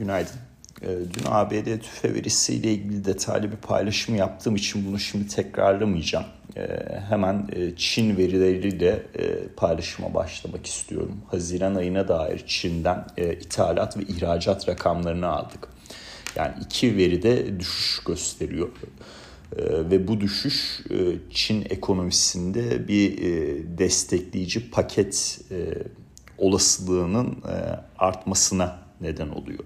Günaydın. Ee, dün ABD tüfe verisiyle ilgili detaylı bir paylaşım yaptığım için bunu şimdi tekrarlamayacağım. Ee, hemen e, Çin verileriyle e, paylaşıma başlamak istiyorum. Haziran ayına dair Çin'den e, ithalat ve ihracat rakamlarını aldık. Yani iki veride düşüş gösteriyor. Ee, ve bu düşüş Çin ekonomisinde bir destekleyici paket olasılığının artmasına neden oluyor.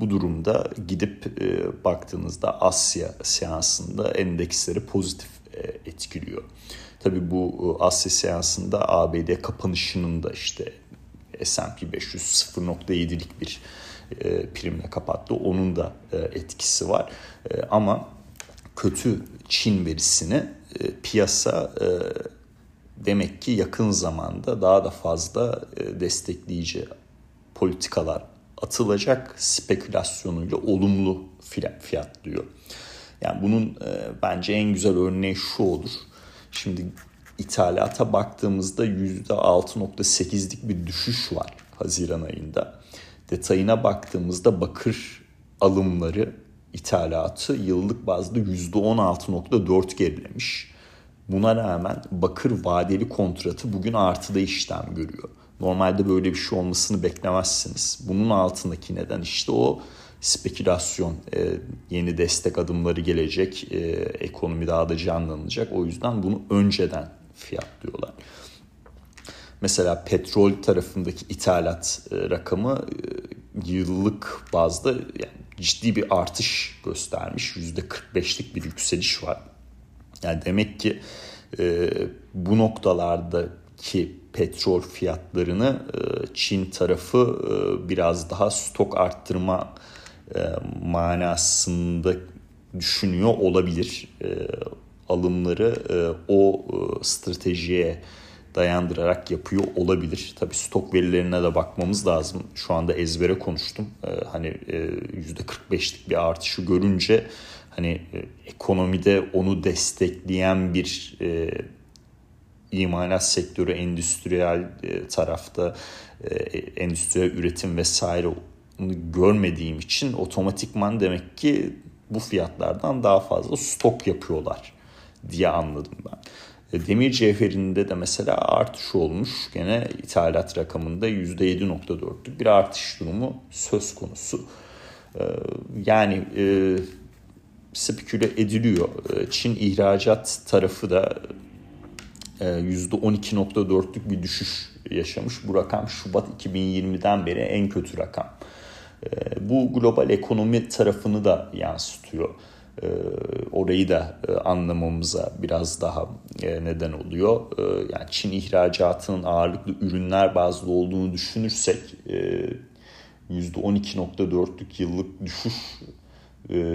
Bu durumda gidip e, baktığınızda Asya seansında endeksleri pozitif e, etkiliyor. Tabii bu e, Asya seansında ABD kapanışının da işte S&P 500 0.7'lik bir e, primle kapattı. Onun da e, etkisi var. E, ama kötü Çin verisini e, piyasa e, demek ki yakın zamanda daha da fazla e, destekleyici politikalar atılacak spekülasyonuyla olumlu fiyatlıyor. Yani bunun e, bence en güzel örneği şu olur. Şimdi ithalata baktığımızda %6.8'lik bir düşüş var Haziran ayında. Detayına baktığımızda bakır alımları ithalatı yıllık bazda %16.4 gerilemiş. Buna rağmen bakır vadeli kontratı bugün artıda işlem görüyor. Normalde böyle bir şey olmasını beklemezsiniz. Bunun altındaki neden işte o spekülasyon, e, yeni destek adımları gelecek, e, ekonomi daha da canlanacak. O yüzden bunu önceden fiyatlıyorlar. Mesela petrol tarafındaki ithalat e, rakamı e, yıllık bazda yani ciddi bir artış göstermiş. %45'lik bir yükseliş var. Yani demek ki e, bu noktalardaki petrol fiyatlarını e, Çin tarafı e, biraz daha stok arttırma e, manasında düşünüyor olabilir. Alımları o stratejiye dayandırarak yapıyor olabilir. Tabi stok verilerine de bakmamız lazım. Şu anda ezbere konuştum. Hani %45'lik bir artışı görünce hani ekonomide onu destekleyen bir imalat sektörü, endüstriyel e, tarafta e, endüstriyel üretim vesaire görmediğim için otomatikman demek ki bu fiyatlardan daha fazla stok yapıyorlar diye anladım ben. E, demir cevherinde de mesela artış olmuş. Gene ithalat rakamında %7.4'lük bir artış durumu söz konusu. Yani e, speküle ediliyor. Çin ihracat tarafı da %12.4'lük e, bir düşüş yaşamış. Bu rakam Şubat 2020'den beri en kötü rakam. E, bu global ekonomi tarafını da yansıtıyor. E, orayı da anlamamıza biraz daha neden oluyor. Yani Çin ihracatının ağırlıklı ürünler bazlı olduğunu düşünürsek %12.4'lük yıllık düşüş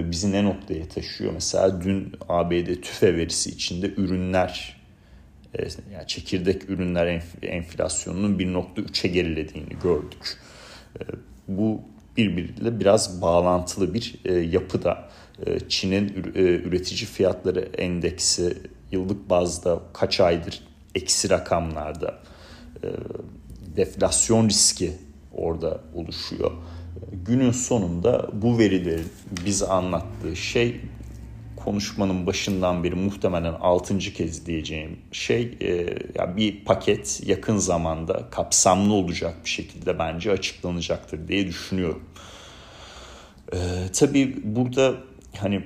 bizi ne noktaya taşıyor? Mesela dün ABD tüfe verisi içinde ürünler yani çekirdek ürünler enflasyonunun 1.3'e gerilediğini gördük. E, bu birbiriyle biraz bağlantılı bir e, yapıda. Çin'in üretici fiyatları endeksi yıllık bazda kaç aydır eksi rakamlarda deflasyon riski orada oluşuyor. Günün sonunda bu verilerin bize anlattığı şey konuşmanın başından beri muhtemelen altıncı kez diyeceğim şey e, ya bir paket yakın zamanda kapsamlı olacak bir şekilde bence açıklanacaktır diye düşünüyorum. E, tabii burada hani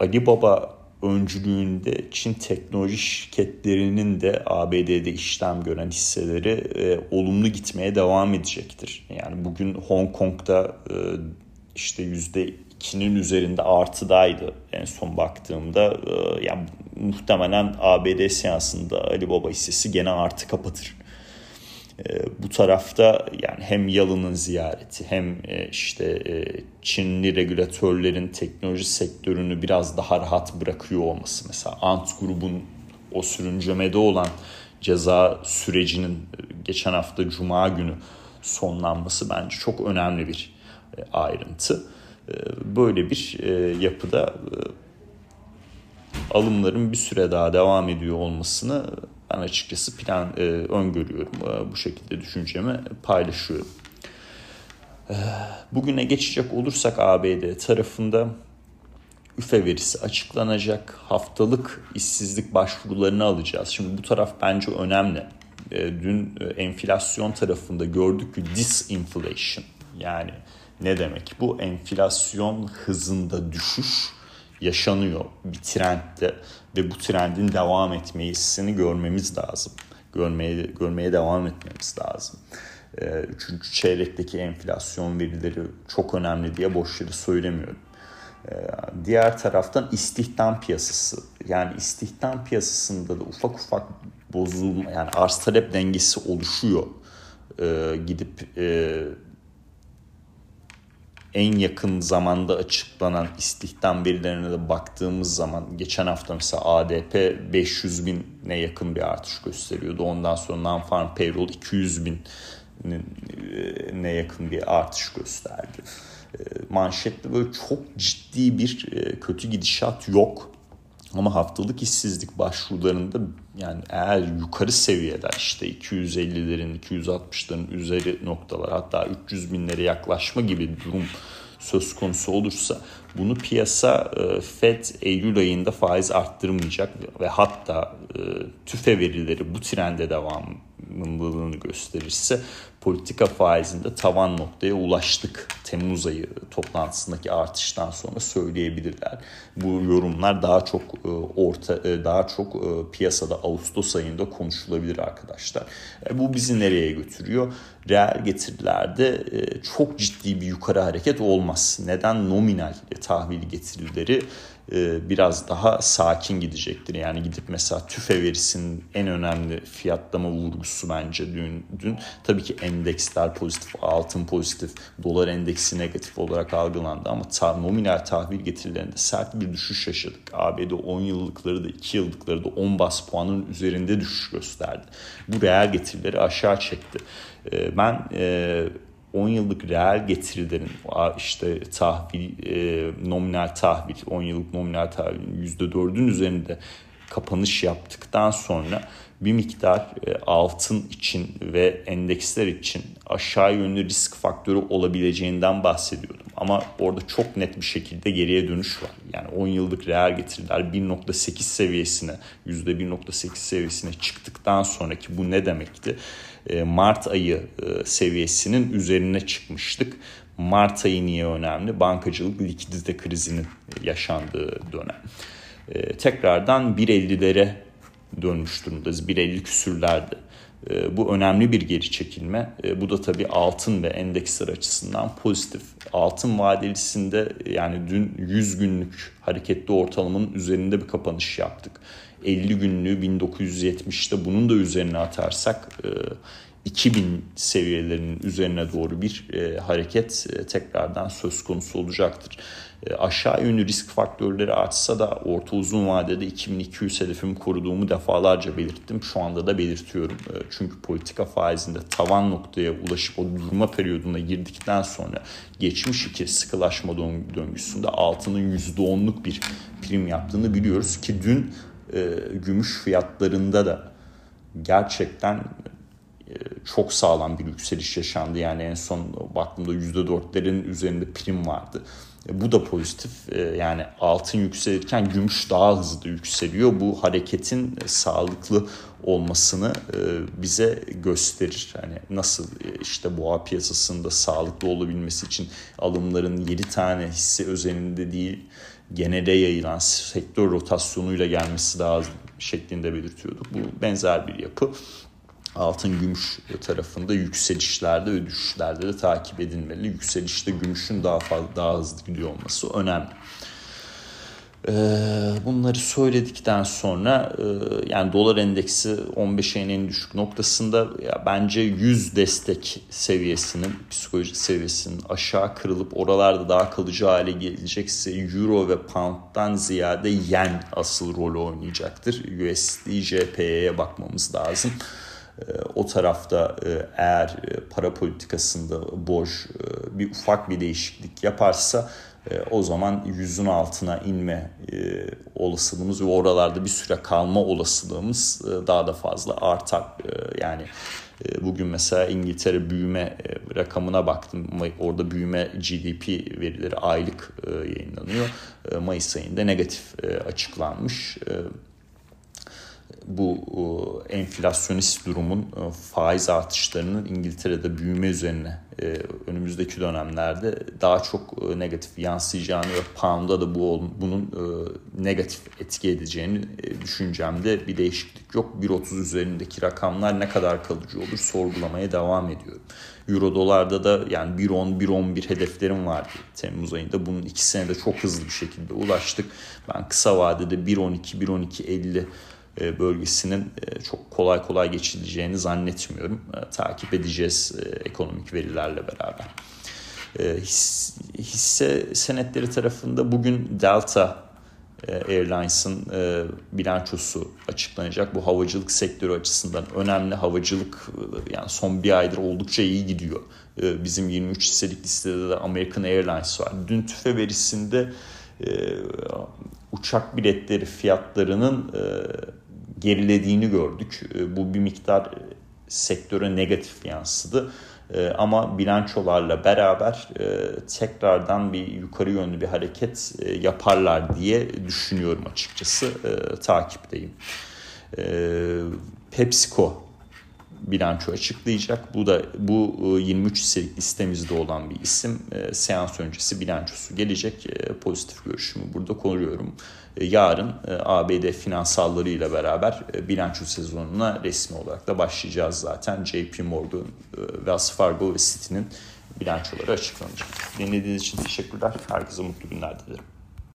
Ali Baba öncülüğünde Çin teknoloji şirketlerinin de ABD'de işlem gören hisseleri e, olumlu gitmeye devam edecektir. Yani bugün Hong Kong'da işte yüzde 2'nin üzerinde artıdaydı en son baktığımda. E, yani muhtemelen ABD seansında Ali Baba hissesi gene artı kapatır. E, bu tarafta yani hem Yalın'ın ziyareti hem e, işte e, Çinli regülatörlerin teknoloji sektörünü biraz daha rahat bırakıyor olması. Mesela Ant grubun o sürüncemede olan ceza sürecinin e, geçen hafta Cuma günü sonlanması bence çok önemli bir e, ayrıntı. Ee, böyle bir e, yapıda e, alımların bir süre daha devam ediyor olmasını ben açıkçası plan e, öngörüyorum. Bu şekilde düşüncemi paylaşıyorum. Bugüne geçecek olursak ABD tarafında üfe verisi açıklanacak. Haftalık işsizlik başvurularını alacağız. Şimdi bu taraf bence önemli. Dün enflasyon tarafında gördük ki disinflation yani ne demek? Bu enflasyon hızında düşüş yaşanıyor bir trendde ve bu trendin devam etmesini görmemiz lazım. Görmeye görmeye devam etmemiz lazım. Ee, üçüncü çeyrekteki enflasyon verileri çok önemli diye boş yere söylemiyorum. Ee, diğer taraftan istihdam piyasası. Yani istihdam piyasasında da ufak ufak bozulma yani arz talep dengesi oluşuyor. Ee, gidip e, en yakın zamanda açıklanan istihdam verilerine de baktığımız zaman geçen hafta mesela ADP 500 bine yakın bir artış gösteriyordu. Ondan sonra non-farm payroll 200 bin ne yakın bir artış gösterdi. Manşette böyle çok ciddi bir kötü gidişat yok. Ama haftalık işsizlik başvurularında yani eğer yukarı seviyeler işte 250'lerin 260'ların üzeri noktalar hatta 300 binlere yaklaşma gibi durum söz konusu olursa bunu piyasa e, Fed Eylül ayında faiz arttırmayacak ve hatta tüfe verileri bu trende devamlılığını gösterirse politika faizinde tavan noktaya ulaştık. Temmuz ayı toplantısındaki artıştan sonra söyleyebilirler. Bu yorumlar daha çok e, orta e, daha çok e, piyasada Ağustos ayında konuşulabilir arkadaşlar. Bu bizi nereye götürüyor? Reel getirilerde çok ciddi bir yukarı hareket olmaz. Neden nominal tahvil getirileri biraz daha sakin gidecektir. Yani gidip mesela tüfe verisinin en önemli fiyatlama vurgusu bence dün, dün tabii ki endeksler pozitif, altın pozitif, dolar endeksi negatif olarak algılandı ama ta, nominal tahvil getirilerinde sert bir düşüş yaşadık. ABD 10 yıllıkları da 2 yıllıkları da 10 bas puanın üzerinde düşüş gösterdi. Bu reel getirileri aşağı çekti. E, ben e, 10 yıllık reel getirilerin işte tahvil, e, nominal tahvil, 10 yıllık nominal tahvilin %4'ün üzerinde kapanış yaptıktan sonra bir miktar e, altın için ve endeksler için aşağı yönlü risk faktörü olabileceğinden bahsediyordum. Ama orada çok net bir şekilde geriye dönüş var. Yani 10 yıllık reel getiriler 1.8 seviyesine, %1.8 seviyesine çıktıktan sonraki bu ne demekti? E, Mart ayı e, seviyesinin üzerine çıkmıştık. Mart ayı niye önemli? Bankacılık likidite krizinin yaşandığı dönem. E, tekrardan 1.50'lere dönmüş durumdayız. 1.50 küsürlerde. Bu önemli bir geri çekilme. Bu da tabii altın ve endeksler açısından pozitif. Altın vadelisinde yani dün 100 günlük hareketli ortalamanın üzerinde bir kapanış yaptık. 50 günlüğü 1970'te bunun da üzerine atarsak 2000 e, seviyelerinin üzerine doğru bir e, hareket e, tekrardan söz konusu olacaktır. Aşağı yönlü risk faktörleri artsa da orta uzun vadede 2200 hedefimi koruduğumu defalarca belirttim. Şu anda da belirtiyorum. Çünkü politika faizinde tavan noktaya ulaşıp o durma periyoduna girdikten sonra geçmiş iki sıkılaşma döngüsünde altının %10'luk bir prim yaptığını biliyoruz ki dün e, gümüş fiyatlarında da gerçekten e, çok sağlam bir yükseliş yaşandı. Yani en son baktığımda %4'lerin üzerinde prim vardı. E, bu da pozitif. E, yani altın yükselirken gümüş daha hızlı yükseliyor. Bu hareketin e, sağlıklı olmasını e, bize gösterir. Hani nasıl e, işte boğa piyasasında sağlıklı olabilmesi için alımların 7 tane hisse özelinde değil genele yayılan sektör rotasyonuyla gelmesi lazım şeklinde belirtiyorduk. Bu benzer bir yapı altın gümüş tarafında yükselişlerde ve düşüşlerde de takip edilmeli. Yükselişte gümüşün daha fazla daha hızlı gidiyor olması önemli. Ee, bunları söyledikten sonra e, yani dolar endeksi 15 ayın en düşük noktasında ya bence 100 destek seviyesinin psikolojik seviyesinin aşağı kırılıp oralarda daha kalıcı hale gelecekse euro ve pound'dan ziyade yen asıl rol oynayacaktır. USD JPY'ye bakmamız lazım. Ee, o tarafta e, eğer para politikasında boş bir ufak bir değişiklik yaparsa o zaman yüzün altına inme olasılığımız ve oralarda bir süre kalma olasılığımız daha da fazla artar. Yani bugün mesela İngiltere büyüme rakamına baktım. Orada büyüme GDP verileri aylık yayınlanıyor. Mayıs ayında negatif açıklanmış bu e, enflasyonist durumun e, faiz artışlarının İngiltere'de büyüme üzerine e, önümüzdeki dönemlerde daha çok negatif yansıyacağını ve pound'a da bu bunun negatif etki edeceğini düşüncemde bir değişiklik yok. 1.30 üzerindeki rakamlar ne kadar kalıcı olur sorgulamaya devam ediyorum. Euro dolarda da yani 1.10 1.11 hedeflerim vardı Temmuz ayında. Bunun ikisine de çok hızlı bir şekilde ulaştık. Ben kısa vadede 1.12 1.12.50 e, bölgesinin e, çok kolay kolay geçileceğini zannetmiyorum. E, takip edeceğiz ekonomik verilerle beraber. Hisse senetleri tarafında bugün Delta Airlines'ın bilançosu açıklanacak. Bu havacılık sektörü açısından önemli. Havacılık yani son bir aydır oldukça iyi gidiyor. Bizim 23 hisselik listede de American Airlines var. Dün tüfe verisinde uçak biletleri fiyatlarının gerilediğini gördük. E, bu bir miktar sektöre negatif yansıdı. E, ama bilançolarla beraber e, tekrardan bir yukarı yönlü bir hareket yaparlar diye düşünüyorum açıkçası. Takipteyim. PepsiCo bilanço açıklayacak. Bu da bu 23 hisselik listemizde olan bir isim. Seans öncesi bilançosu gelecek. Pozitif görüşümü burada koruyorum. E, yarın e, ABD finansallarıyla beraber e, bilanço sezonuna resmi olarak da başlayacağız zaten. JP Morgan, Wells Fargo ve Citi'nin bilançoları açıklanacak. Dinlediğiniz için teşekkürler. Herkese mutlu günler dilerim.